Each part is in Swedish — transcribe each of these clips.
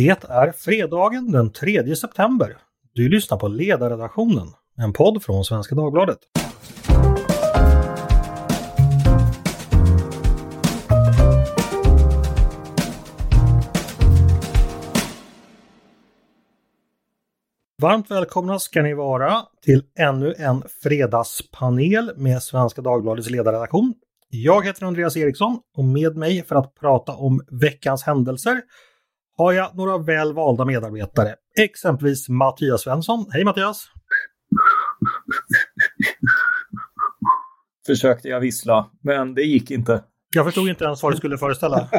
Det är fredagen den 3 september. Du lyssnar på Ledarredaktionen, en podd från Svenska Dagbladet. Varmt välkomna ska ni vara till ännu en fredagspanel med Svenska Dagbladets ledarredaktion. Jag heter Andreas Eriksson och med mig för att prata om veckans händelser har jag några väl valda medarbetare. Exempelvis Mattias Svensson. Hej Mattias! Försökte jag vissla, men det gick inte. Jag förstod inte ens vad det skulle föreställa.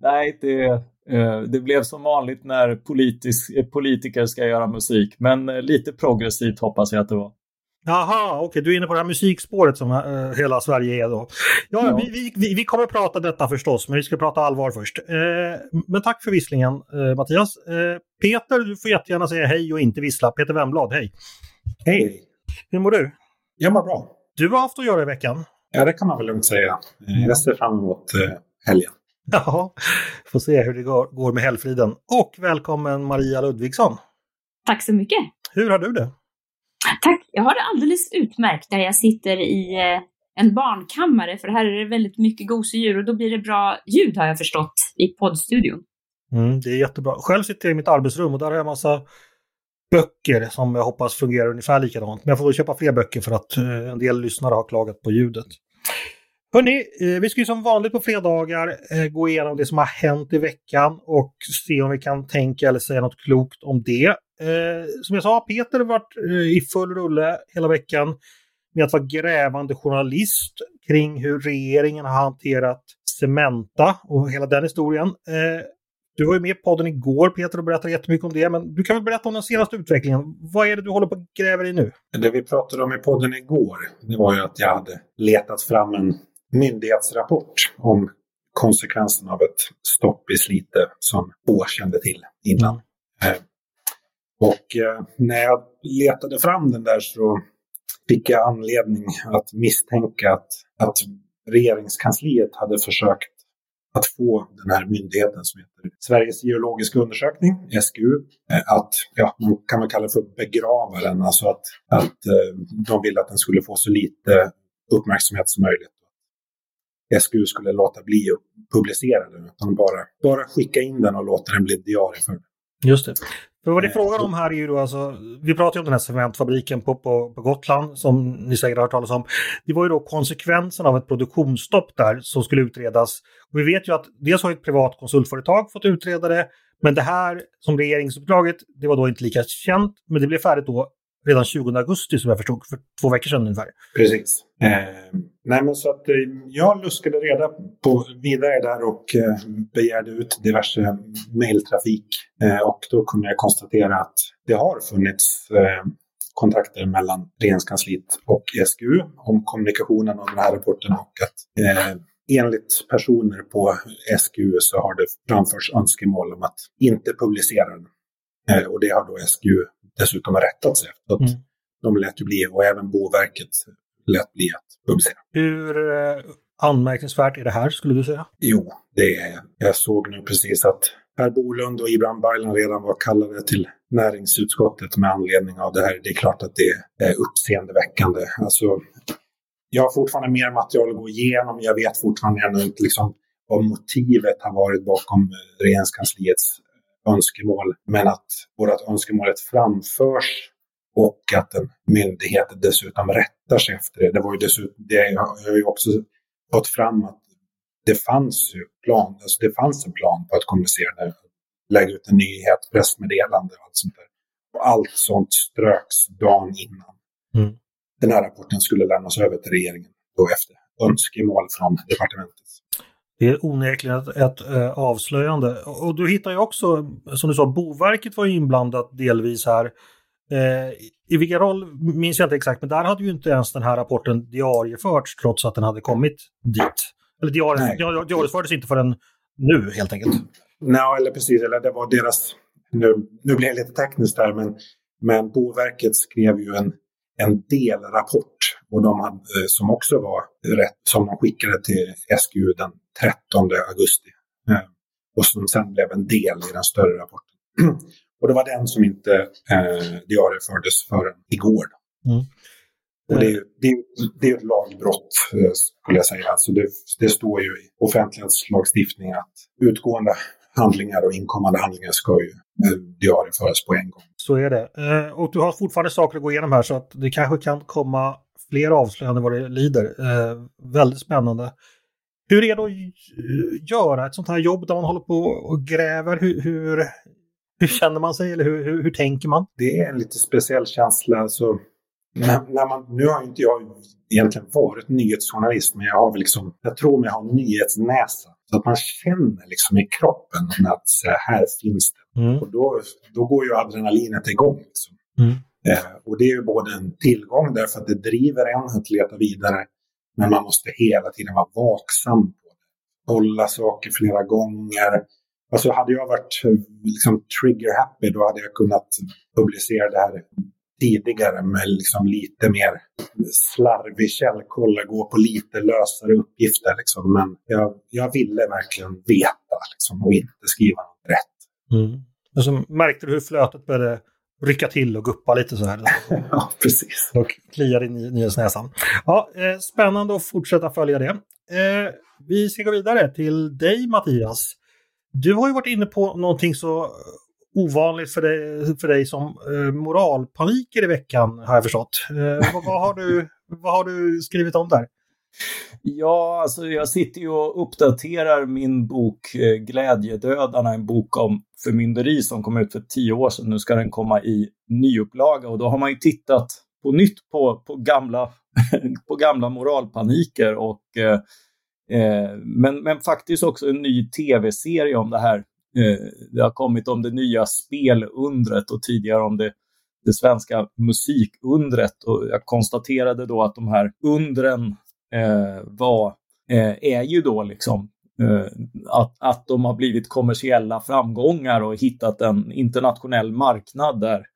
Nej, det, eh, det blev som vanligt när politisk, politiker ska göra musik, men lite progressivt hoppas jag att det var. Jaha, okej, okay. du är inne på det här musikspåret som uh, hela Sverige är då. Ja, ja. Vi, vi, vi, kommer prata detta förstås, men vi ska prata allvar först. Uh, men tack för visslingen uh, Mattias. Peter, du får jättegärna säga hej och inte vissla. Peter Wemblad, hej! Hej! Hur mår du? Jag mår bra. Du har haft att göra i veckan. Ja, det kan man väl lugnt säga. Jag ser fram emot helgen. Ja, får se hur det går, går med helgfriden. Och välkommen Maria Ludvigsson! Tack så mycket! Hur har du det? Tack! Jag har det alldeles utmärkt där jag sitter i eh, en barnkammare för här är det väldigt mycket gosedjur och då blir det bra ljud har jag förstått i poddstudion. Mm, det är jättebra. Själv sitter jag i mitt arbetsrum och där har jag massa böcker som jag hoppas fungerar ungefär likadant. Men jag får väl köpa fler böcker för att eh, en del lyssnare har klagat på ljudet. Hörni, eh, vi ska ju som vanligt på fredagar gå igenom det som har hänt i veckan och se om vi kan tänka eller säga något klokt om det. Eh, som jag sa, Peter har varit eh, i full rulle hela veckan med att vara grävande journalist kring hur regeringen har hanterat Cementa och hela den historien. Eh, du var ju med i podden igår Peter och berättade jättemycket om det, men du kan väl berätta om den senaste utvecklingen. Vad är det du håller på att gräva i nu? Det vi pratade om i podden igår, det var ju att jag hade letat fram en myndighetsrapport om konsekvenserna av ett stopp i Slite som få kände till innan. Mm. Och eh, när jag letade fram den där så fick jag anledning att misstänka att, att regeringskansliet hade försökt att få den här myndigheten som heter Sveriges geologiska undersökning, SGU, eh, att, ja, man kan väl kalla det för begrava den, alltså att, att eh, de ville att den skulle få så lite uppmärksamhet som möjligt. SGU skulle låta bli att publicera den, utan bara, bara skicka in den och låta den bli diarieförd. Just det. För vad det är frågan om här är ju då alltså, vi pratar ju om den här cementfabriken på, på, på Gotland som ni säkert har hört talas om. Det var ju då konsekvensen av ett produktionsstopp där som skulle utredas. Och vi vet ju att dels har ett privat konsultföretag fått utreda det, men det här som regeringsuppdraget, det var då inte lika känt, men det blev färdigt då redan 20 augusti som jag förstod, för två veckor sedan ungefär. Precis. Eh, nej men så att eh, jag luskade reda på vidare där och eh, begärde ut diverse mejltrafik. Eh, och då kunde jag konstatera att det har funnits eh, kontakter mellan Regeringskansliet och SGU om kommunikationen av den här rapporten och att eh, enligt personer på SGU så har det framförts önskemål om att inte publicera den. Eh, och det har då SGU dessutom har rättat sig efter. Mm. De lät ju bli, och även Boverket lät bli att publicera. Hur eh, anmärkningsvärt är det här skulle du säga? Jo, det är Jag såg nu precis att Per Bolund och Ibrahim Baylan redan var kallade till näringsutskottet med anledning av det här. Det är klart att det är uppseendeväckande. Alltså, jag har fortfarande mer material att gå igenom. Jag vet fortfarande ännu inte liksom vad motivet har varit bakom regeringskansliets önskemål, men att vårt önskemålet framförs och att en myndighet dessutom rättar sig efter det. Det, var ju dessutom, det har ju också fått fram att det fanns ju plan, alltså det fanns en plan på att kommunicera det, lägga ut en nyhet, pressmeddelande och allt sånt där. Och allt sånt ströks dagen innan mm. den här rapporten skulle lämnas över till regeringen då efter önskemål från departementet. Det är onekligen ett, ett äh, avslöjande. Och du hittar ju också, som du sa, Boverket var inblandat delvis här. Eh, I vilken roll minns jag inte exakt, men där hade ju inte ens den här rapporten diarieförts trots att den hade kommit dit. Eller diari diariefördes inte förrän nu helt enkelt. Nej, eller precis, eller det var deras... Nu, nu blir det lite tekniskt där, men, men Boverket skrev ju en, en delrapport och de hade, eh, som också var rätt, som de skickade till SGU den 13 augusti. Eh, och som sen blev en del i den större rapporten. och det var den som inte eh, diariefördes förrän igår. Mm. Och det, är, det, är, det är ett lagbrott, eh, skulle jag säga. Alltså det, det står ju i offentlighetslagstiftningen att utgående handlingar och inkommande handlingar ska ju diarieföras på en gång. Så är det. Och du har fortfarande saker att gå igenom här så att det kanske kan komma fler avslöjanden vad det lider. Väldigt spännande. Hur är det att göra ett sånt här jobb där man håller på och gräver? Hur, hur, hur känner man sig eller hur, hur, hur, tänker man? Det är en lite speciell känsla. Alltså, när, när man, nu har inte jag egentligen varit nyhetsjournalist, men jag har väl liksom, jag tror mig ha nyhetsnäsa. Så att man känner liksom i kroppen att så här finns det. Mm. Och då, då går ju adrenalinet igång. Liksom. Mm. Eh, och det är ju både en tillgång därför att det driver en att leta vidare, men man måste hela tiden vara vaksam på det. Kolla saker flera gånger. Alltså hade jag varit eh, liksom, trigger happy då hade jag kunnat publicera det här tidigare med liksom lite mer slarvig källkoll, gå på lite lösare uppgifter. Liksom. Men jag, jag ville verkligen veta liksom, och inte skriva rätt. Mm. Och så märkte du hur flötet började rycka till och guppa lite så här. ja, precis. Och kliar i nyhetsnäsan. Ja, eh, spännande att fortsätta följa det. Eh, vi ska gå vidare till dig Mattias. Du har ju varit inne på någonting så ovanligt för dig, för dig som eh, moralpaniker i veckan har jag förstått. Eh, vad, vad, har du, vad har du skrivit om där? Ja, alltså jag sitter ju och uppdaterar min bok eh, Glädjedödarna, en bok om förmynderi som kom ut för tio år sedan. Nu ska den komma i nyupplaga och då har man ju tittat på nytt på, på, gamla, på gamla moralpaniker och eh, eh, men, men faktiskt också en ny tv-serie om det här Eh, det har kommit om det nya spelundret och tidigare om det, det svenska musikundret. Och jag konstaterade då att de här undren Eh, var, eh, är ju då liksom eh, att, att de har blivit kommersiella framgångar och hittat en internationell marknad där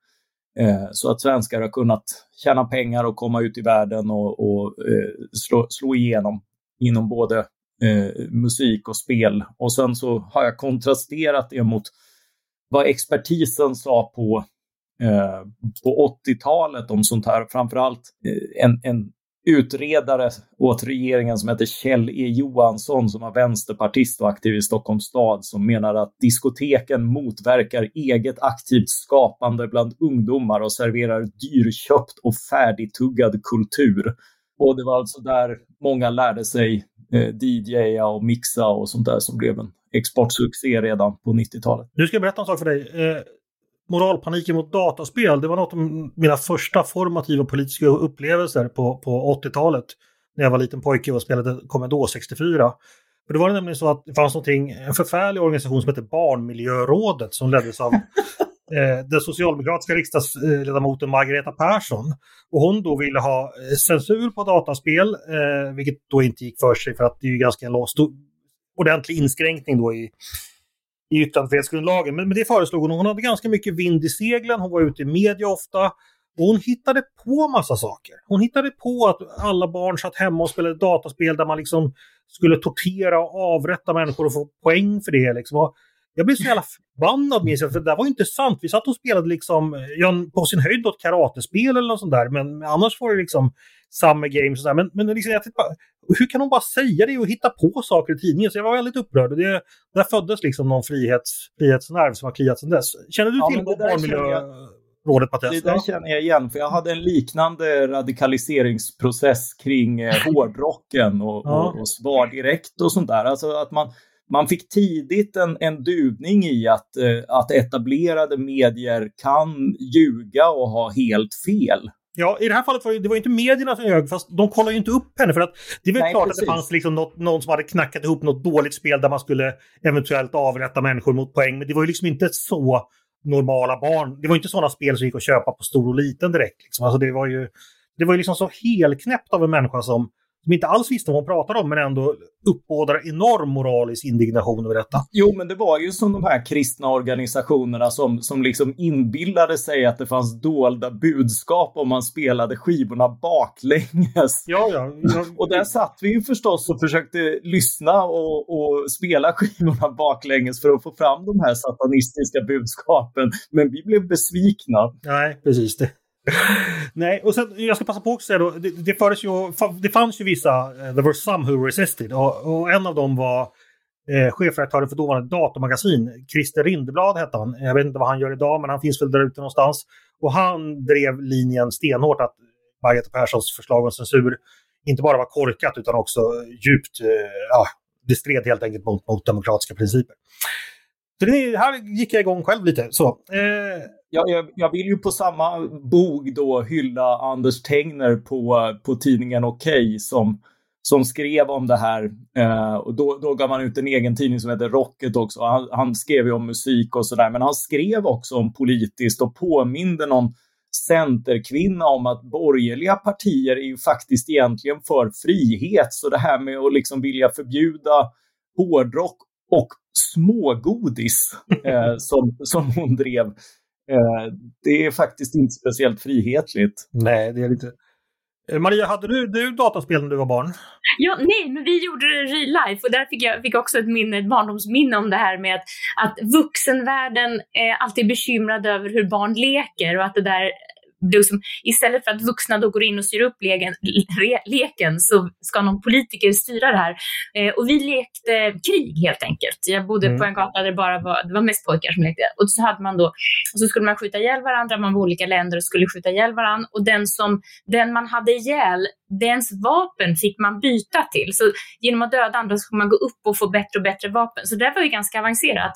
eh, så att svenskar har kunnat tjäna pengar och komma ut i världen och, och eh, slå, slå igenom inom både eh, musik och spel. Och sen så har jag kontrasterat det mot vad expertisen sa på, eh, på 80-talet om sånt här. Framförallt en, en utredare åt regeringen som heter Kjell E Johansson som var vänsterpartist och aktiv i Stockholms stad som menar att diskoteken motverkar eget aktivt skapande bland ungdomar och serverar dyrköpt och färdigtuggad kultur. Och det var alltså där många lärde sig eh, DJa och mixa och sånt där som blev en exportsuccé redan på 90-talet. Nu ska jag berätta en sak för dig. Eh, moralpaniken mot dataspel, det var något av mina första formativa politiska upplevelser på, på 80-talet. När jag var liten pojke och spelade Commodore 64. För det var nämligen så att det fanns någonting, en förfärlig organisation som hette Barnmiljörådet som leddes av eh, den socialdemokratiska riksdagsledamoten Margareta Persson. Och hon då ville ha eh, censur på dataspel, eh, vilket då inte gick för sig för att det är ju ganska en stor, ordentlig inskränkning då i, i yttrandefrihetsgrundlagen. Men, men det föreslog hon. Hon hade ganska mycket vind i seglen, hon var ute i media ofta. Och hon hittade på massa saker. Hon hittade på att alla barn satt hemma och spelade dataspel där man liksom skulle tortera och avrätta människor och få poäng för det. Liksom. Och jag blev så jävla förbannad minns jag, för det där var inte sant. Vi satt och spelade liksom, eh, ja, på sin höjd något karatespel eller något sånt där, men annars var det liksom Summer Games och sådär. Men, men liksom, jag bara, hur kan hon bara säga det och hitta på saker i tidningen? Så jag var väldigt upprörd. Det, där föddes liksom någon frihets, frihetsnerv som har kliat sedan dess. Känner du ja, till barnmiljörådet Mattias? Det där känner jag igen, för jag hade en liknande radikaliseringsprocess kring eh, hårdrocken och, ja. och, och Svar Direkt och sånt där. Alltså att man man fick tidigt en, en duvning i att, eh, att etablerade medier kan ljuga och ha helt fel. Ja, i det här fallet var det, det var inte medierna som ljög, fast de kollade ju inte upp henne. För att det är väl Nej, klart precis. att det fanns liksom något, någon som hade knackat ihop något dåligt spel där man skulle eventuellt avrätta människor mot poäng. Men det var ju liksom inte så normala barn. Det var inte sådana spel som gick att köpa på stor och liten direkt. Liksom. Alltså det var ju det var ju liksom så helknäppt av en människa som som inte alls visste vad hon pratade om men ändå uppbådar enorm moralisk indignation över detta. Jo, men det var ju som de här kristna organisationerna som, som liksom inbillade sig att det fanns dolda budskap om man spelade skivorna baklänges. Ja, ja. ja. och där satt vi ju förstås och försökte lyssna och, och spela skivorna baklänges för att få fram de här satanistiska budskapen. Men vi blev besvikna. Nej, precis. Det. Nej, och sen, jag ska passa på att säga då, det, det, ju, det fanns ju vissa, uh, there were some who resisted, och, och en av dem var eh, chefredaktören för dåvarande datamagasin, Christer Rindeblad hette han. Jag vet inte vad han gör idag, men han finns väl där ute någonstans. Och han drev linjen stenhårt att Margareta Perssons förslag om censur inte bara var korkat utan också djupt, eh, ja, det stred helt enkelt mot, mot demokratiska principer. Så det, här gick jag igång själv lite. Så, eh, jag, jag, jag, vill ju på samma bog då hylla Anders Tegner på, på tidningen Okej okay, som, som skrev om det här. Eh, och då, då gav han ut en egen tidning som heter Rocket också. Han, han skrev ju om musik och sådär, men han skrev också om politiskt och påminde någon centerkvinna om att borgerliga partier är ju faktiskt egentligen för frihet. Så det här med att liksom vilja förbjuda hårdrock och smågodis eh, som, som hon drev Eh, det är faktiskt inte speciellt frihetligt. Nej, det är lite... Eh, Maria, hade du, du dataspel när du var barn? Ja, nej, men vi gjorde det real life och där fick jag fick också ett, minne, ett barndomsminne om det här med att, att vuxenvärlden är alltid bekymrad över hur barn leker och att det där liksom, istället för att vuxna då går in och styr upp leken, re, leken så ska någon politiker styra det här. Eh, och vi lekte krig helt enkelt. Jag bodde mm. på en gata där det bara var, det var mest pojkar som lekte. Och så hade man då, och så skulle man skjuta ihjäl varandra, man var olika länder och skulle skjuta ihjäl varandra. Och den, som, den man hade ihjäl, dens vapen fick man byta till. Så genom att döda andra så skulle man gå upp och få bättre och bättre vapen. Så det var ju ganska avancerat.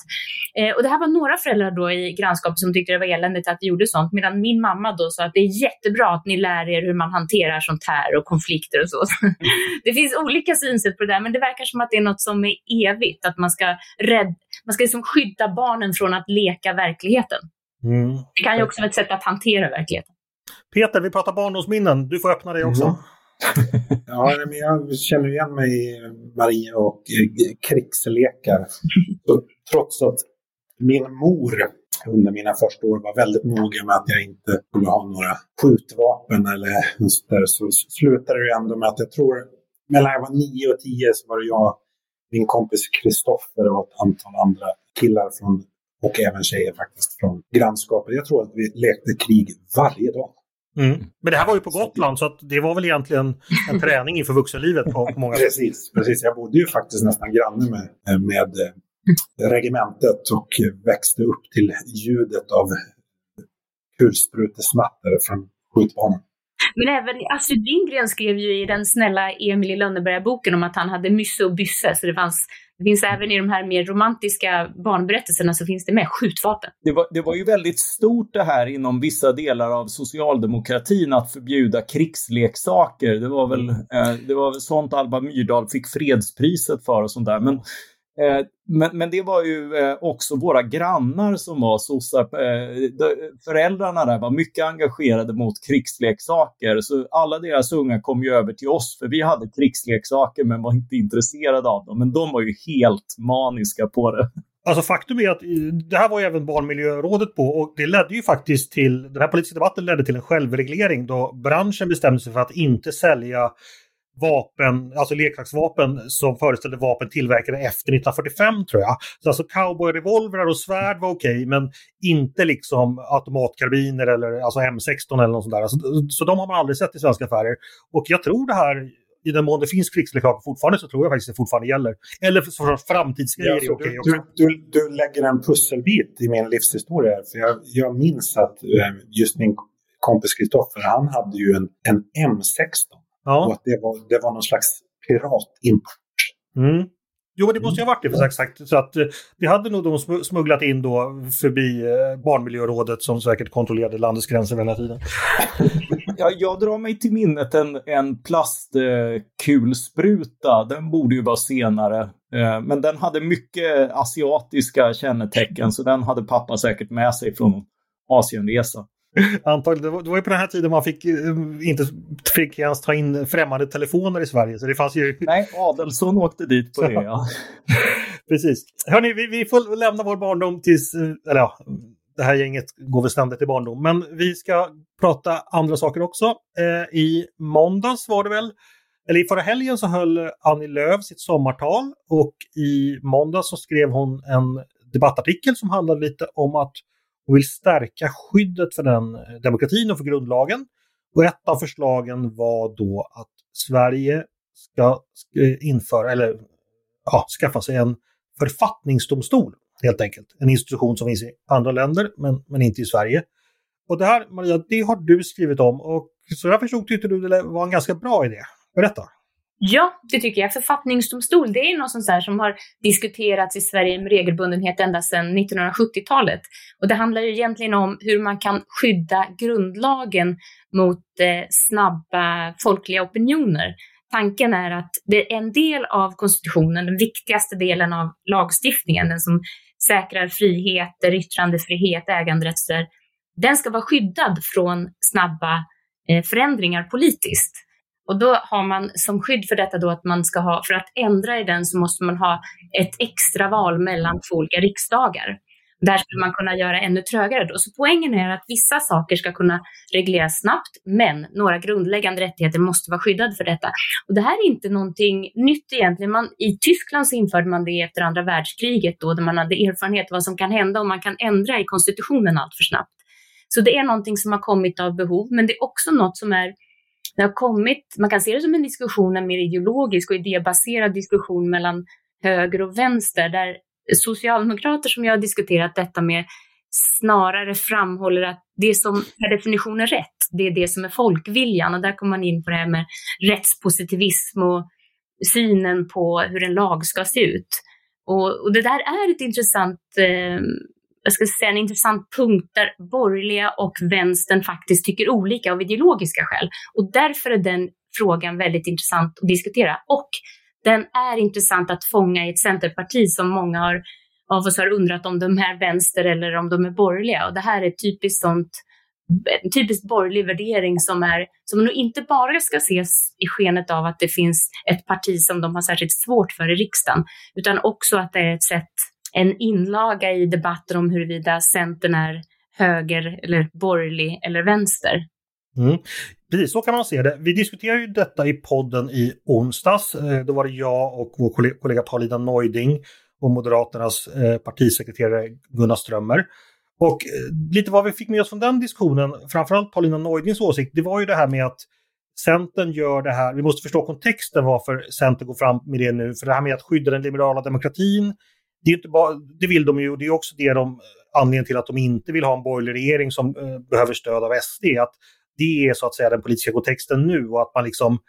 Eh, och det här var några föräldrar då i grannskapet som tyckte det var eländigt att vi gjorde sånt, medan min mamma då sa att det är jättebra att ni lär er hur man hanterar sånt här och konflikter och så. det finns olika synsätt på det där, men det verkar som att det är något som är evigt, att man ska, rädd, man ska liksom skydda barnen från att leka verkligheten. Mm. Det kan ju också vara ett sätt att hantera verkligheten. Peter, vi pratar barndomsminnen. Du får öppna dig också. Mm. ja, men jag känner igen mig i Marie och eh, krigslekar. Trots att min mor under mina första år var väldigt noga med att jag inte skulle ha några skjutvapen eller där, så slutade det ändå med att jag tror mellan jag var nio och tio så var det jag, min kompis Kristoffer och ett antal andra killar från, och även tjejer faktiskt från grannskapet. Jag tror att vi lekte krig varje dag. Mm. Men det här var ju på Gotland så att det var väl egentligen en träning inför vuxenlivet på, på många sätt. Precis, precis. Jag bodde ju faktiskt nästan granne med, med regementet och växte upp till ljudet av kulsprutesmattor från skjutbanan. Men även Astrid Lindgren skrev ju i den snälla Emil i Lönneberga-boken om att han hade Mysse och Bysse. Så det, fanns, det finns även i de här mer romantiska barnberättelserna så finns det med skjutvapen. Det var, det var ju väldigt stort det här inom vissa delar av socialdemokratin att förbjuda krigsleksaker. Det var väl, eh, det var väl sånt Alba Myrdal fick fredspriset för och sånt där. Men Eh, Eh, men, men det var ju eh, också våra grannar som var sossar. Eh, föräldrarna där var mycket engagerade mot krigsleksaker. Så alla deras unga kom ju över till oss för vi hade krigsleksaker men var inte intresserade av dem. Men de var ju helt maniska på det. Alltså faktum är att det här var ju även Barnmiljörådet på och det ledde ju faktiskt till, den här politiska debatten ledde till en självreglering då branschen bestämde sig för att inte sälja vapen, alltså leksaksvapen som föreställde vapen tillverkade efter 1945 tror jag. Så alltså cowboyrevolvrar och svärd var okej okay, men inte liksom automatkarbiner eller alltså M16 eller något sånt där. Alltså, så de har man aldrig sett i svenska affärer. Och jag tror det här i den mån det finns krigsleksaker fortfarande så tror jag faktiskt det fortfarande gäller. Eller för framtidsgrejer ja, är okej okay du, du, du, lägger en pusselbit i min livshistoria. För jag, jag minns att eh, just min kompis Kristoffer, han hade ju en, en M16 Ja. Och att det var, det var någon slags piratimport. Mm. Jo, det måste ju ha varit det för sagt. Så att eh, det hade nog de smugglat in då förbi eh, Barnmiljörådet som säkert kontrollerade landets gränser den här tiden. ja, jag drar mig till minnet en, en plastkulspruta. Den borde ju vara senare. Eh, men den hade mycket asiatiska kännetecken så den hade pappa säkert med sig från Asienresa. Antagligen. Det var, ju på den här tiden man fick, eh, inte fick ens ta in främmande telefoner i Sverige. Så det fanns ju... Nej, Adelsson åkte dit på det. Ja. Precis. Hörni, vi, vi får lämna vår barndom tills... eh, Eller ja, det här gänget går väl ständigt i barndom. Men vi ska prata andra saker också. Eh, I måndags var det väl, eller i förra helgen så höll Annie Lööf sitt sommartal och i måndags så skrev hon en debattartikel som handlade lite om att och vill stärka skyddet för den eh, demokratin och för grundlagen. Och ett av förslagen var då att Sverige ska ska införa, eller ja, skaffa sig en författningsdomstol helt enkelt. En institution som finns i andra länder men, men inte i Sverige. Och det här Maria, det har du skrivit om och så jag förstod tyckte du det var en ganska bra idé. Berätta. Ja, det tycker jag. Författningsdomstol, det är något sånt där som har diskuterats i Sverige med regelbundenhet ända sedan 1970-talet. Och det handlar ju egentligen om hur man kan skydda grundlagen mot eh, snabba folkliga opinioner. Tanken är att det är en del av konstitutionen, den viktigaste delen av lagstiftningen, den som säkrar friheter, yttrandefrihet, äganderätter, den ska vara skyddad från snabba eh, förändringar politiskt. Och då har man som skydd för detta då att man ska ha, för att ändra i den så måste man ha ett extra val mellan två olika riksdagar. Där skulle man kunna göra ännu trögare då. Så poängen är att vissa saker ska kunna regleras snabbt, men några grundläggande rättigheter måste vara skyddade för detta. Och det här är inte någonting nytt egentligen. Man, I Tyskland så införde man det efter andra världskriget då, där man hade erfarenhet av vad som kan hända om man kan ändra i konstitutionen allt för snabbt. Så det är någonting som har kommit av behov, men det är också något som är det har kommit, man kan se det som en diskussion, en mer ideologisk och idébaserad diskussion mellan höger och vänster, där socialdemokrater som jag har diskuterat detta med snarare framhåller att det som per definition är rätt, det är det som är folkviljan. Och där kommer man in på det här med rättspositivism och synen på hur en lag ska se ut. Och, och det där är ett intressant eh, jag ska säga, en intressant punkt där borgerliga och vänstern faktiskt tycker olika av ideologiska skäl. Och därför är den frågan väldigt intressant att diskutera. Och den är intressant att fånga i ett centerparti som många har, av oss har undrat om de är vänster eller om de är borgerliga. Och det här är typiskt sånt en typiskt borgerlig värdering som, är, som nog inte bara ska ses i skenet av att det finns ett parti som de har särskilt svårt för i riksdagen, utan också att det är ett sätt en inlaga i debatten om huruvida Centern är höger eller borgerlig eller vänster. Mm. Precis, så kan man se det. Vi diskuterade ju detta i podden i onsdags. Eh, då var det jag och vår kollega Paulina Neuding och Moderaternas eh, partisekreterare Gunnar Strömmer. Och eh, lite vad vi fick med oss från den diskussionen, framförallt Paulina Neudings åsikt, det var ju det här med att Centern gör det här, vi måste förstå kontexten varför Centern går fram med det nu, för det här med att skydda den liberala demokratin, det, är inte bara, det vill de ju och det är också det de, anledningen till att de inte vill ha en borgerlig regering som eh, behöver stöd av SD. Att det är så att säga den politiska kontexten nu och att man liksom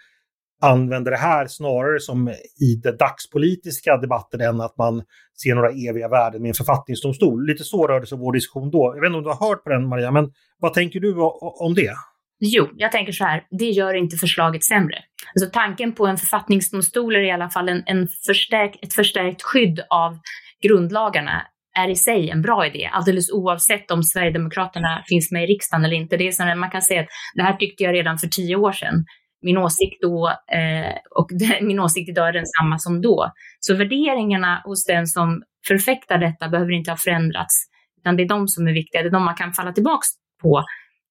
använder det här snarare som i den dagspolitiska debatten än att man ser några eviga värden med en författningsdomstol. Lite så rörde sig vår diskussion då. Jag vet inte om du har hört på den Maria, men vad tänker du om det? Jo, jag tänker så här, det gör inte förslaget sämre. Alltså tanken på en författningsdomstol är i alla fall en, en förstärk, ett förstärkt skydd av grundlagarna är i sig en bra idé, alldeles oavsett om Sverigedemokraterna finns med i riksdagen eller inte. Det är så man kan säga att det här tyckte jag redan för tio år sedan. Min åsikt då eh, och det, min åsikt idag är densamma som då. Så värderingarna hos den som förfäktar detta behöver inte ha förändrats, utan det är de som är viktiga. Det är de man kan falla tillbaks på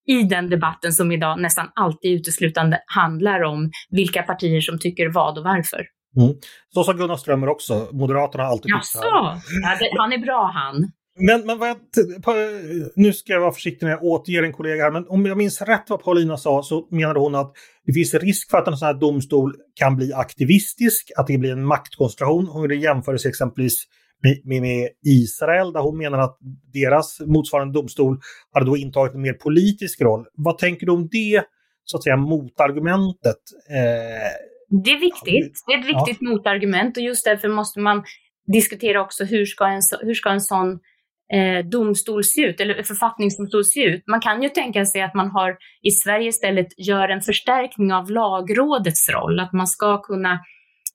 i den debatten som idag nästan alltid uteslutande handlar om vilka partier som tycker vad och varför. Mm. Så sa Gunnar Strömmer också. Moderaterna har alltid Jaså? Ja, han är bra han. Men, men jag, nu ska jag vara försiktig när jag återger en kollega här, men om jag minns rätt vad Paulina sa så menade hon att det finns risk för att en sån här domstol kan bli aktivistisk, att det blir en maktkoncentration. Hon jämföra sig exempelvis med, med, Israel där hon menar att deras motsvarande domstol hade då intagit en mer politisk roll. Vad tänker du om det, så att säga, motargumentet? Eh, det är viktigt. Det är ett viktigt ja. motargument och just därför måste man diskutera också hur ska en, hur ska en sån eh, domstol se ut, eller författningsdomstol se ut. Man kan ju tänka sig att man har i Sverige istället gör en förstärkning av lagrådets roll, att man ska kunna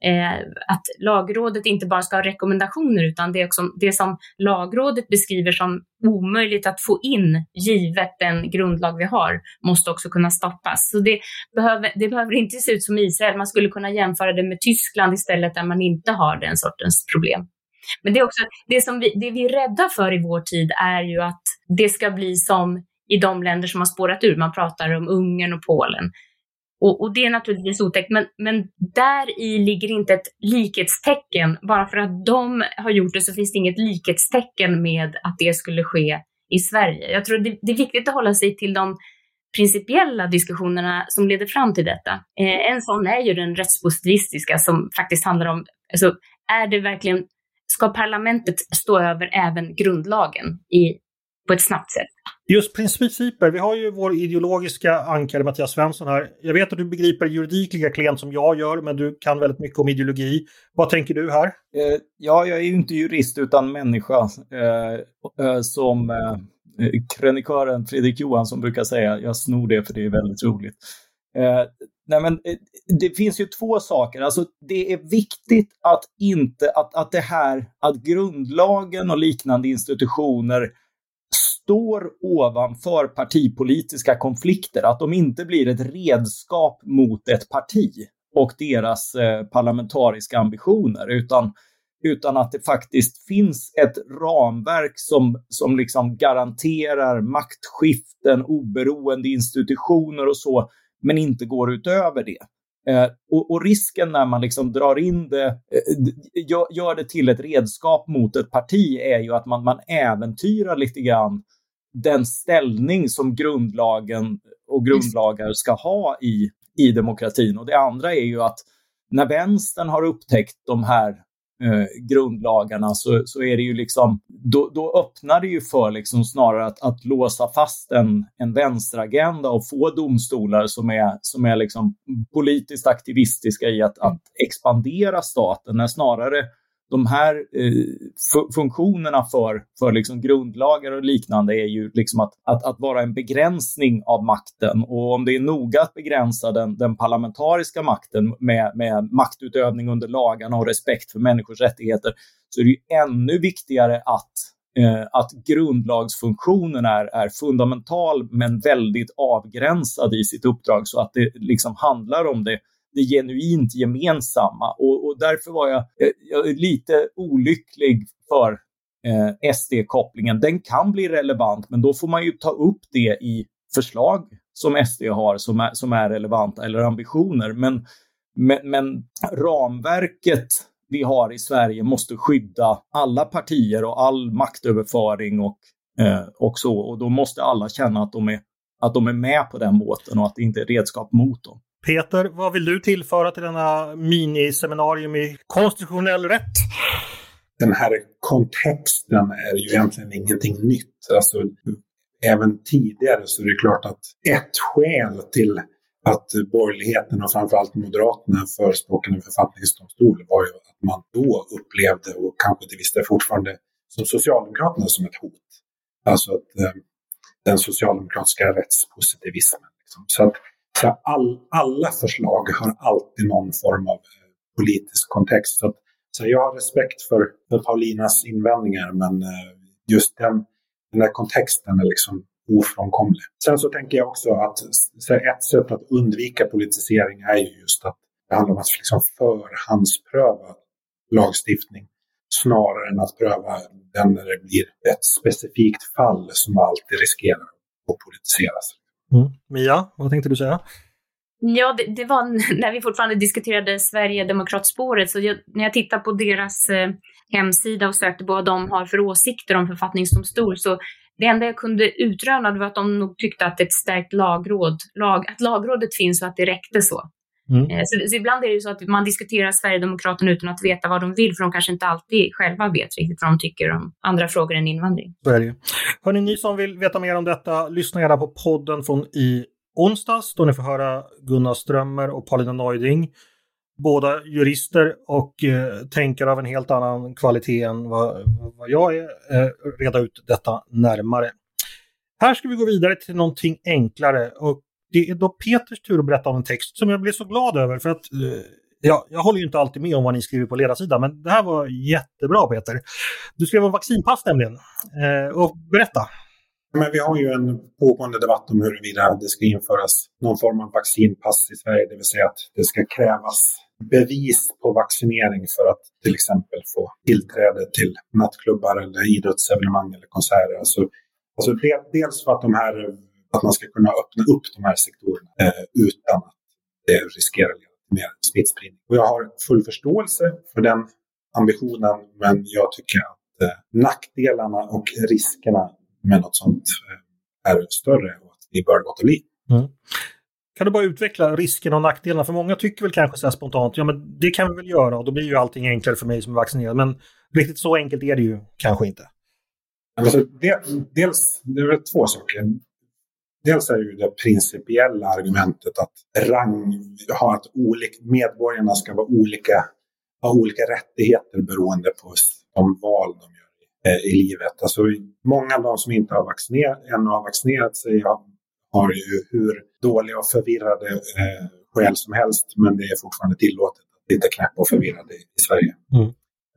eh, att lagrådet inte bara ska ha rekommendationer utan det, är också, det som lagrådet beskriver som omöjligt att få in givet den grundlag vi har måste också kunna stoppas. Så det behöver, det behöver inte se ut som Israel. Man skulle kunna jämföra det med Tyskland istället där man inte har den sortens problem. Men det är också det som vi, det vi är rädda för i vår tid är ju att det ska bli som i de länder som har spårat ur. Man pratar om Ungern och Polen. Och, och, det är naturligtvis otäckt, men, men där i ligger inte ett likhetstecken. Bara för att de har gjort det så finns det inget likhetstecken med att det skulle ske i Sverige. Jag tror det, det är viktigt att hålla sig till de principiella diskussionerna som leder fram till detta. Eh, en sån är ju den rättspositivistiska som faktiskt handlar om, alltså, är det verkligen, ska parlamentet stå över även grundlagen i, på ett snabbt sätt? Just principer. Vi har ju vår ideologiska ankare Mattias Svensson här. Jag vet att du begriper juridik lika klent som jag gör, men du kan väldigt mycket om ideologi. Vad tänker du här? Eh, ja, jag är ju inte jurist utan människa. Eh, eh som eh, krönikören Fredrik Johansson brukar säga. Jag snor det för det är väldigt roligt. Eh, nej men, eh, det finns ju två saker. Alltså, det är viktigt att inte att, att det här, att grundlagen och liknande institutioner står ovanför partipolitiska konflikter, att de inte blir ett redskap mot ett parti och deras eh, parlamentariska ambitioner, utan, utan att det faktiskt finns ett ramverk som, som liksom garanterar maktskiften, oberoende institutioner och så, men inte går utöver det. Eh, och, och, risken när man liksom drar in det, eh, gör, gör, det till ett redskap mot ett parti är ju att man, man äventyrar lite grann den ställning som grundlagen och grundlagar ska ha i, i demokratin. Och det andra är ju att när vänstern har upptäckt de här eh, grundlagarna så, så är det ju liksom, då, då öppnar det ju för liksom snarare att, att låsa fast en, en vänsteragenda och få domstolar som är, som är liksom politiskt aktivistiska i att, att expandera staten, när snarare de här eh, funktionerna för, för liksom grundlagar och liknande är ju liksom att, att, att, vara en begränsning av makten. Och om det är noga att begränsa den, den parlamentariska makten med, med maktutövning under lagarna och respekt för människors rättigheter, så är det ju ännu viktigare att eh, att grundlagsfunktionen är, är fundamental men väldigt avgränsad i sitt uppdrag så att det liksom handlar om det det genuint gemensamma. Och, och därför var jag, jag, lite olycklig för eh, SD-kopplingen. Den kan bli relevant, men då får man ju ta upp det i förslag som SD har som är, som är relevanta eller ambitioner. Men, men, men ramverket vi har i Sverige måste skydda alla partier och all maktöverföring och, eh, och så. Och då måste alla känna att de, är, att de är med på den båten och att det inte är redskap mot dem. Peter, vad vill du tillföra till denna miniseminarium i konstitutionell rätt? Den här kontexten är ju egentligen ingenting nytt. Alltså, även tidigare så är det klart att ett skäl till att borgerligheten och framförallt Moderaterna förespråkade en författningsdomstol var ju att man då upplevde, och kanske till viss del fortfarande, som Socialdemokraterna som ett hot. Alltså att, eh, den socialdemokratiska rättspositivismen. Liksom. Så att så all, alla förslag har alltid någon form av politisk kontext. Så, så jag har respekt för, för Paulinas invändningar, men eh, just den, den där kontexten är liksom ofrånkomlig. Sen så tänker jag också att så ett sätt att undvika politisering är ju just att det handlar om att liksom förhandspröva lagstiftning snarare än att pröva den när det blir ett specifikt fall som alltid riskerar att politiseras. Mm. Mia, vad tänkte du säga? Ja, det, det, var när vi fortfarande diskuterade Sverigedemokratspåret, så jag, när jag tittade på deras eh, hemsida och sökte på vad de har för åsikter om författningsdomstol, så det enda jag kunde utröna var att de nog tyckte att ett stärkt lagråd, lag, att lagrådet finns och att det räckte så. Mm. Eh, så, så, ibland är det så att man diskuterar Sverigedemokraterna utan att veta vad de vill, för de kanske inte alltid själva vet riktigt vad de tycker om andra frågor än invandring. Så är det ju. Hörni, ni som vill veta mer om detta, lyssna gärna på podden från i onsdags då ni får höra Gunnar Strömmer och Paulina Neuding. Båda jurister och eh, tänkare av en helt annan kvalitet än vad, vad jag är. Eh, reda ut detta närmare. Här ska vi gå vidare till någonting enklare och det är då Peters tur att berätta om en text som jag blev så glad över för att eh, Ja, jag håller ju inte alltid med om vad ni skriver på ledarsidan, men det här var jättebra Peter. Du skrev om vaccinpass nämligen. Eh, och berätta. Men vi har ju en pågående debatt om huruvida det ska införas någon form av vaccinpass i Sverige, det vill säga att det ska krävas bevis på vaccinering för att till exempel få tillträde till nattklubbar eller idrottsevenemang eller konserter. Alltså, alltså dels för att, de här, att man ska kunna öppna upp de här sektorerna eh, utan att det riskerar att leda till mer smittspridning. Och jag har full förståelse för den ambitionen, men jag tycker att eh, nackdelarna och riskerna med något sånt eh, är större och att vi bör låta bli. Mm. Kan du bara utveckla riskerna och nackdelarna? För många tycker väl kanske så spontant, ja men det kan vi väl göra och då blir ju allting enklare för mig som är vaccinerad. Men riktigt så enkelt är det ju kanske inte. Alltså, det, dels, det är två saker. Dels är det ju det principiella argumentet att rang, ha att olika, medborgarna ska vara olika, ha olika rättigheter beroende på de val de gör eh, i livet. Alltså, många av de som inte har vaccinerat, ännu har vaccinerat sig har ju hur dåliga och förvirrade eh, skäl som helst, men det är fortfarande tillåtet att lite knäpp och förvirrad i, i Sverige. Mm.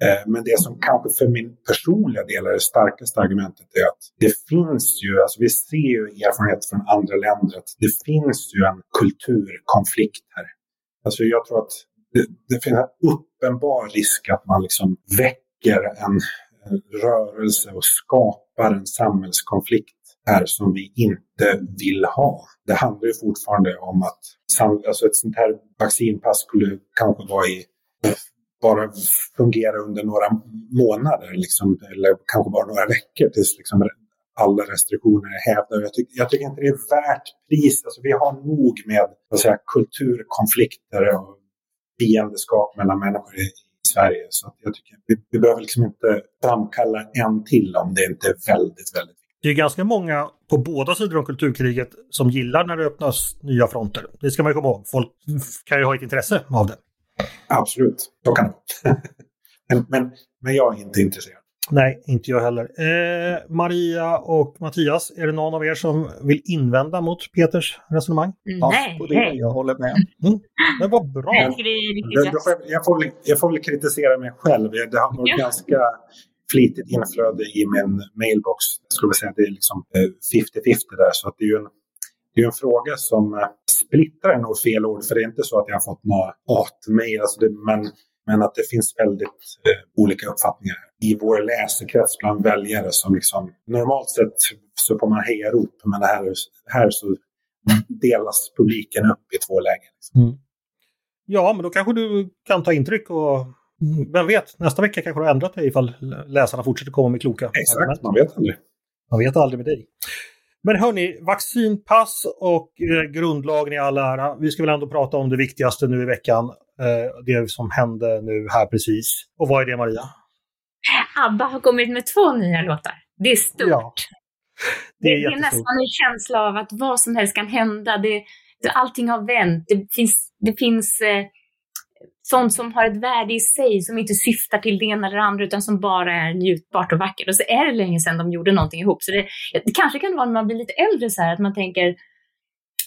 Eh, men det som kanske för min personliga del är det starkaste argumentet är att det finns ju, alltså vi ser ju erfarenheter från andra länder, att det finns ju en kulturkonflikt här. Alltså jag tror att det, det finns en uppenbar risk att man liksom väcker en rörelse och skapar en samhällskonflikt här som vi inte vill ha. Det handlar ju fortfarande om att alltså ett sånt här vaccinpass skulle kanske vara i bara fungera under några månader, liksom, eller kanske bara några veckor tills liksom, alla restriktioner är hävda. Jag, tyck, jag tycker inte det är värt priset. Alltså, vi har nog med vad säga, kulturkonflikter och fiendeskap mellan människor i Sverige. Så jag tycker vi, vi behöver liksom inte framkalla en till om det inte är väldigt, väldigt det är ganska många på båda sidor om kulturkriget som gillar när det öppnas nya fronter. Det ska man ju komma ihåg. Folk kan ju ha ett intresse av det. Absolut, så kan det men, men, men jag är inte intresserad. Nej, inte jag heller. Eh, Maria och Mattias, är det någon av er som vill invända mot Peters resonemang? Nej, på det. Jag håller med. Mm. Det var bra. Jag, jag, får väl, jag får väl kritisera mig själv. Det har varit ja. ganska flitigt inflöde i min mailbox. Jag skulle säga att det är liksom 50-50 eh, där. Så att det är ju en, det är en fråga som eh, splittrar är nog fel ord, för det är inte så att jag har fått några hatmejl. Alltså men, men att det finns väldigt eh, olika uppfattningar i vår läsekrets bland väljare som liksom normalt sett så får man heja rop, men här, här så delas publiken upp i två lägen. Liksom. Mm. Ja, men då kanske du kan ta intryck och vem vet, nästa vecka kanske du har ändrat dig ifall läsarna fortsätter komma med kloka Exakt, argument. man vet aldrig. Man vet aldrig med dig. Men hörni, vaccinpass och eh, grundlagen i all ära. Vi ska väl ändå prata om det viktigaste nu i veckan. Eh, det som hände nu här precis. Och vad är det Maria? ABBA har kommit med två nya låtar. Det är stort. Ja. Det, är, det är nästan en känsla av att vad som helst kan hända. Det, det, allting har vänt. Det finns, det finns eh, sånt som har ett värde i sig, som inte syftar till det ena eller det andra, utan som bara är njutbart och vackert. Och så är det länge sedan de gjorde någonting ihop. Så det, det kanske kan vara när man blir lite äldre så här, att man tänker,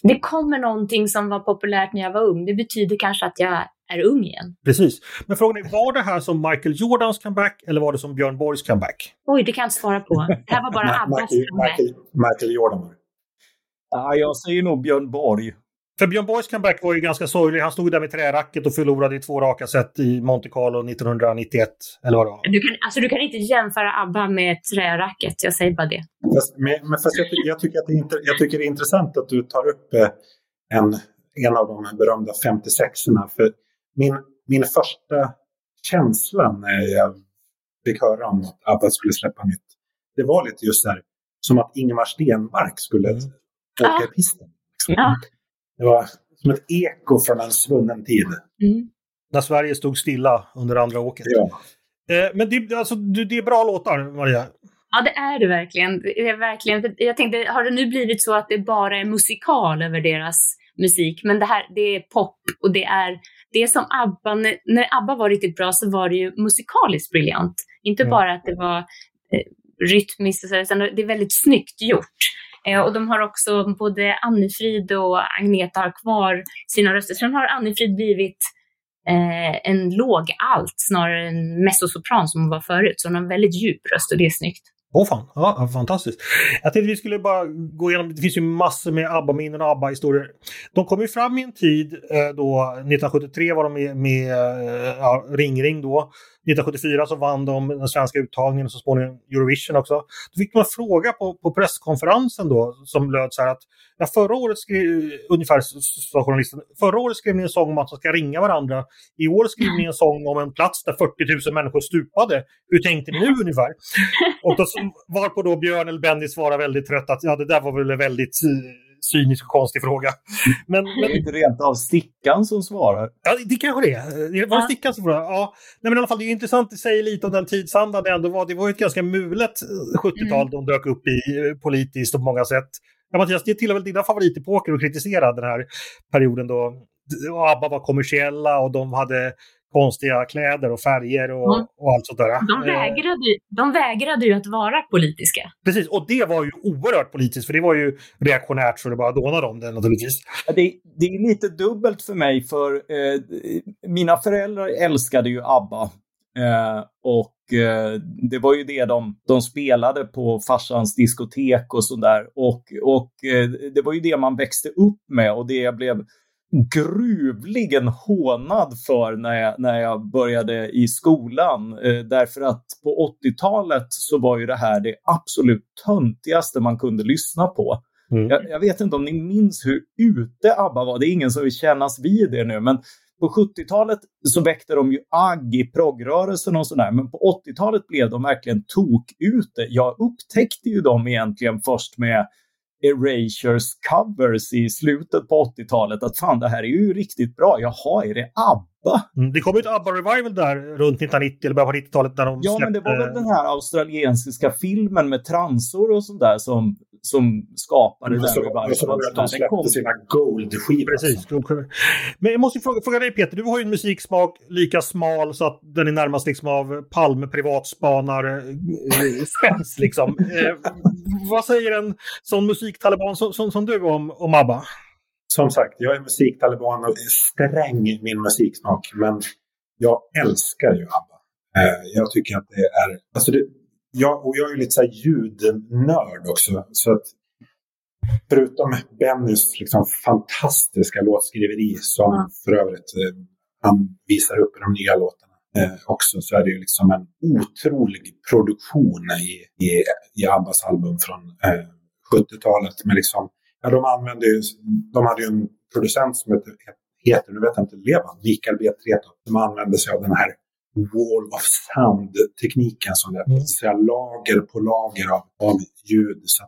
det kommer någonting som var populärt när jag var ung. Det betyder kanske att jag är ung igen. Precis. Men frågan är, var det här som Michael Jordans comeback eller var det som Björn Borgs comeback? Oj, det kan jag inte svara på. Det här var bara Abbas comeback. Michael, Michael Jordan. Ja, jag säger nog Björn Borg. För Björn Borgs comeback var ju ganska sorglig. Han stod där med träracket och förlorade i två raka set i Monte Carlo 1991. Eller vad det var. Du kan, alltså, du kan inte jämföra ABBA med träracket. Jag säger bara det. Fast, men, men fast jag, jag, tycker att det är, jag tycker det är intressant att du tar upp eh, en, en av de berömda 56orna. För min, min första känsla när jag fick höra om att ABBA skulle släppa nytt, det var lite just så här, som att Ingemar Stenmark skulle mm. åka i pisten. Liksom. Ja. Det var som ett eko från en svunnen tid. Mm. När Sverige stod stilla under andra åket. Ja. Eh, men det, alltså, det är bra låtar, Maria. Ja, det är det verkligen. Det är verkligen. Jag tänkte, har det nu blivit så att det bara är musikal över deras musik? Men det här, det är pop och det är det som ABBA, när ABBA var riktigt bra så var det ju musikaliskt briljant. Inte mm. bara att det var eh, rytmiskt, utan det är väldigt snyggt gjort. Eh, och de har också, både Annifrid och Agneta har kvar sina röster. Sen har Annifrid blivit eh, en låg alt snarare än mezzosopran som hon var förut. Så hon har en väldigt djup röst och det är snyggt. Åh oh, fan, ja, fantastiskt. Jag tänkte vi skulle bara gå igenom, det finns ju massor med ABBA-minnen och ABBA-historier. De kom ju fram i en tid eh, då, 1973 var de med, med eh, ja, Ring Ring då. 1974 så vann de den svenska uttagningen och så småningom Eurovision också. Då fick man en fråga på, på presskonferensen då som löd så här att ja, förra året skrev, ungefär sa journalisten, förra året skrev ni en sång om att man ska ringa varandra. I år skrev ni en sång om en plats där 40 000 människor stupade. Hur tänkte ni nu ungefär? Och då varpå då Björn eller Benny svarade väldigt trött att ja, det där var väl väldigt cynisk och konstig fråga. Men, men... Det är inte rent av Stickan som svarar. Ja, det kanske det är. Det var ja. Stickan som svarade. Ja. Nej, men i alla fall, det är intressant, det säger lite om den tidsandan det ändå var. Det var ju ett ganska mulet 70-tal mm. de dök upp i eh, politiskt och på många sätt. Ja, Mattias, det tillhör väl dina favoritepoker att kritisera den här perioden då ABBA var kommersiella och de hade konstiga kläder och färger och, mm. och allt sånt där. De eh. vägrade, de vägrade ju att vara politiska. Precis, och det var ju oerhört politiskt för det var ju reaktionärt så det bara dånade om det naturligtvis. Det, det är lite dubbelt för mig för eh, mina föräldrar älskade ju ABBA. Eh, och eh, det var ju det de, de spelade på farsans diskotek och sådär. Och, och eh, det var ju det man växte upp med och det jag blev gruvligen hånad för när jag, när jag började i skolan. Eh, därför att på 80-talet så var ju det här det absolut töntigaste man kunde lyssna på. Mm. Jag, jag, vet inte om ni minns hur ute ABBA var. Det är ingen som vill kännas vid det nu, men på 70-talet så väckte de ju agg i progrörelsen och sådär, men på 80-talet blev de verkligen tok ute. Jag upptäckte ju dem egentligen först med Erasures covers i slutet på 80-talet att fan det här är ju riktigt bra. Jaha, är det ABBA? Mm, det kom ju ett ABBA-revival där runt 1990 eller början på 90-talet. Där de ja, släppte... men det var väl den här australiensiska filmen med transor och sånt där som, som skapade den revivalen. Så att de släppte kom... sina Gold-skivor. Precis. Men jag måste fråga, fråga dig Peter, du har ju en musiksmak lika smal så att den är närmast liksom av Palme privatspanare eh, spets liksom. eh, vad säger en sån musiktaliban som, som, som du om, om ABBA? Som sagt, jag är musiktaliban och sträng i min musiksmak, men jag älskar ju ABBA. Eh, jag tycker att det är... Alltså det, jag, och jag är lite så här ljudnörd också. Så att förutom Bennys liksom fantastiska låtskriveri som mm. för övrigt eh, han visar upp i de nya låtarna eh, också så är det ju liksom en otrolig produktion i, i, i Abbas album från eh, 70-talet. Men liksom, ja, de, använde ju, de hade ju en producent som heter, heter nu vet jag inte, Levan, Mikael B. Treto, som använde sig av den här wall of sound-tekniken som det mm. säga, lager på lager av, av ljud. Så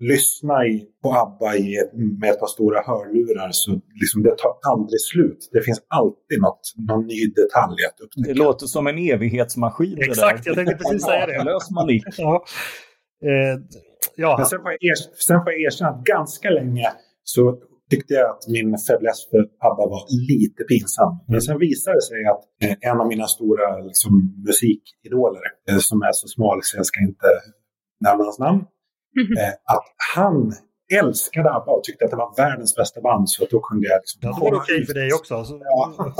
lyssna i, på ABBA i, med ett par stora hörlurar så liksom, det tar aldrig slut. Det finns alltid något, någon ny detalj att upptäcka. Det låter som en evighetsmaskin. Exakt, jag tänkte precis säga det. Lös manik. Ja. Eh, ja. Men sen får, jag erkänna, sen får jag erkänna att ganska länge så tyckte jag att min fäbless för ABBA var lite pinsam. Mm. Men sen visade det sig att eh, en av mina stora liksom, musikidoler, eh, som är så smal så jag ska inte nämna hans namn, eh, att han älskade ABBA och tyckte att det var världens bästa band. Så då kunde jag liksom... Ja, det var okej för dig också. Alltså. Ja.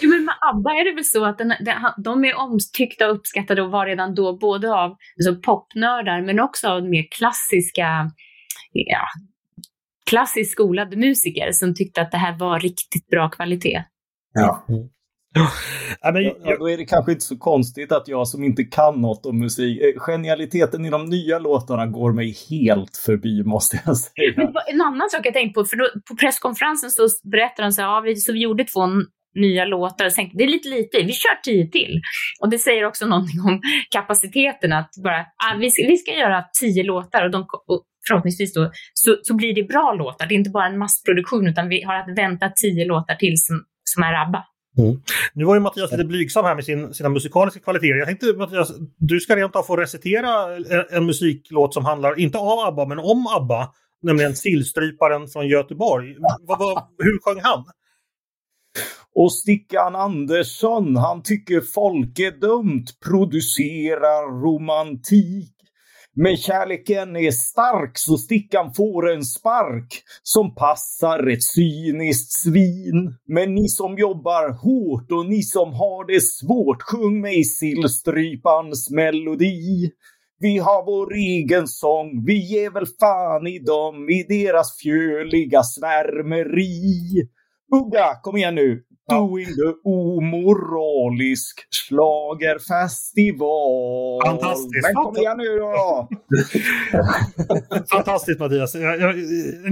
jo, men med ABBA är det väl så att den, den, de är omtyckta och uppskattade och var redan då både av alltså popnördar men också av mer klassiska ja, klassiskt skolade musiker som tyckte att det här var riktigt bra kvalitet. Ja. Mm. Ja, men, ja, då är det kanske inte så konstigt att jag som inte kan något om musik, eh, genialiteten i de nya låtarna går mig helt förbi måste jag säga. Men en annan sak jag tänkt på, för då, på presskonferensen så berättade de så här, ja, vi, så vi gjorde två nya låtar och tänkte det är lite lite, vi kör tio till. Och det säger också någonting om kapaciteten att bara, ah, vi, ska, vi ska göra tio låtar och, de, och förhoppningsvis då, så, så blir det bra låtar. Det är inte bara en massproduktion utan vi har att vänta tio låtar till som, som är ABBA. Mm. Nu var ju Mattias lite blygsam här med sin, sina musikaliska kvaliteter. Jag tänkte Mattias, du ska rent av få recitera en, en musiklåt som handlar, inte av ABBA, men om ABBA. Nämligen Sillstryparen från Göteborg. Vad, vad, hur sjöng han? Och Stickan Andersson, han tycker folk är dumt, producerar romantik. Men kärleken är stark så stickan får en spark som passar ett cyniskt svin. Men ni som jobbar hårt och ni som har det svårt, sjung mig sillstrypans melodi. Vi har vår egen sång, vi ger väl fan i dem, i deras fjöliga svärmeri. Ugga, kom igen nu! Doing the omoralisk schlagerfestival. Fantastiskt. Men kom igen nu då! Fantastiskt Mattias. Jag, jag,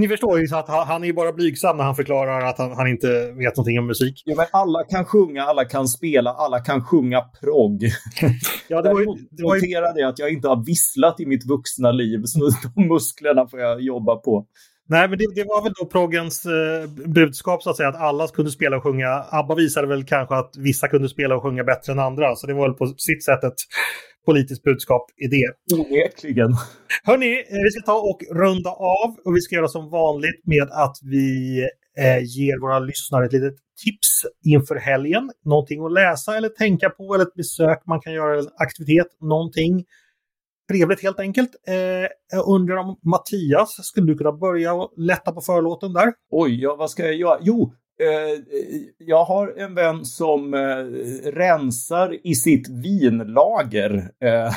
ni förstår ju att han, han är bara blygsam när han förklarar att han, han inte vet någonting om musik. Ja, men alla kan sjunga, alla kan spela, alla kan sjunga progg. Ja, det var ju, det var ju, noterade att jag inte har visslat i mitt vuxna liv, så de musklerna får jag jobba på. Nej, men det, det var väl då proggens eh, budskap så att säga, att alla kunde spela och sjunga. ABBA visade väl kanske att vissa kunde spela och sjunga bättre än andra, så det var väl på sitt sätt ett politiskt budskap i det. Onekligen. Hörni, eh, vi ska ta och runda av och vi ska göra som vanligt med att vi eh, ger våra lyssnare ett litet tips inför helgen. Någonting att läsa eller tänka på eller ett besök man kan göra, en aktivitet, någonting trevligt helt enkelt. Eh, jag undrar om Mattias, skulle du kunna börja och lätta på förlåten där? Oj, ja, vad ska jag göra? Jo, eh, jag har en vän som eh, rensar i sitt vinlager. Eh,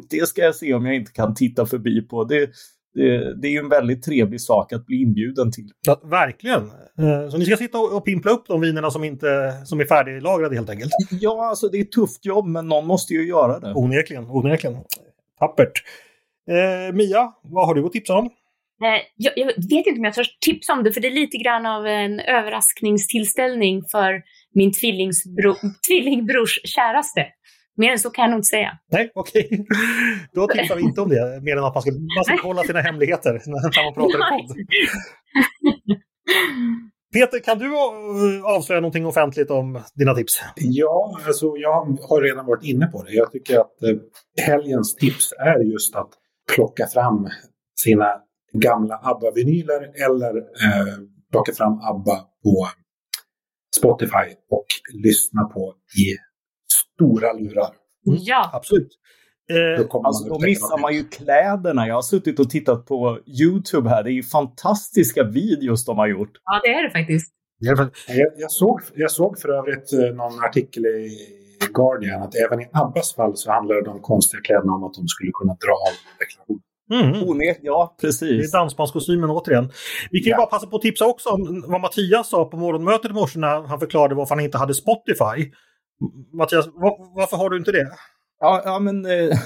det ska jag se om jag inte kan titta förbi på. Det, det, det är ju en väldigt trevlig sak att bli inbjuden till. Ja, verkligen. Eh, så ni ska sitta och, och pimpla upp de vinerna som, inte, som är färdiglagrade helt enkelt? Ja, alltså det är ett tufft jobb, men någon måste ju göra det. Onekligen, onekligen. Tappert. Eh, Mia, vad har du att tipsa om? Eh, Jag, jag vet inte om jag törs tipsa om det, för det är lite grann av en överraskningstillställning för min tvillingbrors käraste. Mer än så kan jag nog inte säga. Nej, okej. Då tipsar vi inte om det, mer än att man ska, man ska kolla sina hemligheter när man pratar i podd. Peter, kan du eh, avslöja någonting offentligt om dina tips? Ja, alltså jag har redan varit inne på det. Jag tycker att eh, helgens tips är just att plocka fram sina gamla ABBA-vinyler eller eh, plocka fram ABBA på Spotify och lyssna på i stora lurar. Ja, Absolut. Då Eh, Alltså, då missar man ju kläderna. Jag har suttit och tittat på YouTube här. Det är ju fantastiska videos de har gjort. ja, det är det faktiskt. Jag, jag, såg, jag såg för övrigt eh, någon artikel i Guardian att även i Abbas fall så handlade de konstiga kläderna om att de skulle kunna dra av deklaration. mm. Onek, ja, Det precis. är dansbandskostymen återigen. Vi kan ju Ja. bara passa på att tipsa också om vad Mattias sa på morgonmötet i morse när han förklarade varför han inte hade Spotify. Mattias, va- varför har du inte det? Ja, ja men... Eh,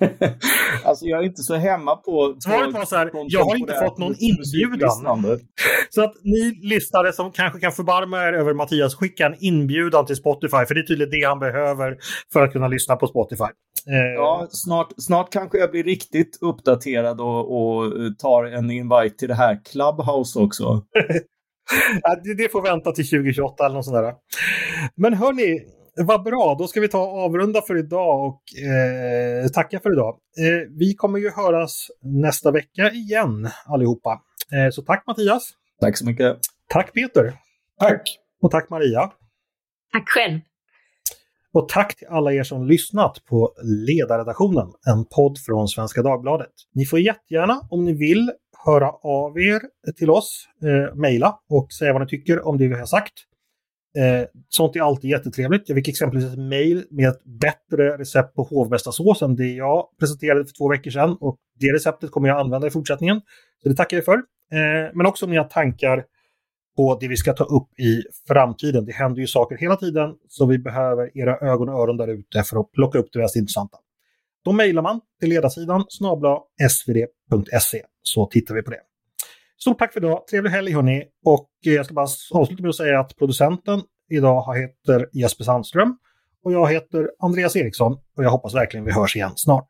alltså jag är inte så hemma på... Svaret var så här, jag har inte fått någon inbjudan. Så att ni lyssnare som kanske kan förbarma er över Mattias, skicka en inbjudan till Spotify, för det är tydligen det han behöver för att kunna lyssna på Spotify. Eh, Ja, snart, snart kanske jag blir riktigt uppdaterad och, och tar en invite till det här Clubhouse också. Det får vänta till 2028 eller något sånt där. Men hörni, vad bra. Då ska vi ta avrunda för idag och eh, tacka för idag. Eh, vi kommer ju höras nästa vecka igen allihopa. Eh, så tack Mattias. Tack så mycket. Tack Peter. Tack! Och tack Maria. Tack själv. Och tack till alla er som lyssnat på Ledarredaktionen, en podd från Svenska Dagbladet. Ni får jättegärna, om ni vill, höra av er till oss, eh, mejla och säga vad ni tycker om det vi har sagt. Eh, sånt är alltid jättetrevligt. Jag fick exempelvis ett mejl med ett bättre recept på hovmästarsås än det jag presenterade för två veckor sedan och det receptet kommer jag använda i fortsättningen. Så det tackar jag för. Eh, men också om ni har tankar på det vi ska ta upp i framtiden. Det händer ju saker hela tiden så vi behöver era ögon och öron där ute för att plocka upp det mest intressanta. Då mejlar man till ledarsidan snabla svd.se så tittar vi på det. Stort tack för idag, trevlig helg hörni. Och eh, jag ska bara avsluta med att säga att producenten idag heter Jesper Sandström. Och jag heter Andreas Eriksson. Och jag hoppas verkligen vi hörs igen snart.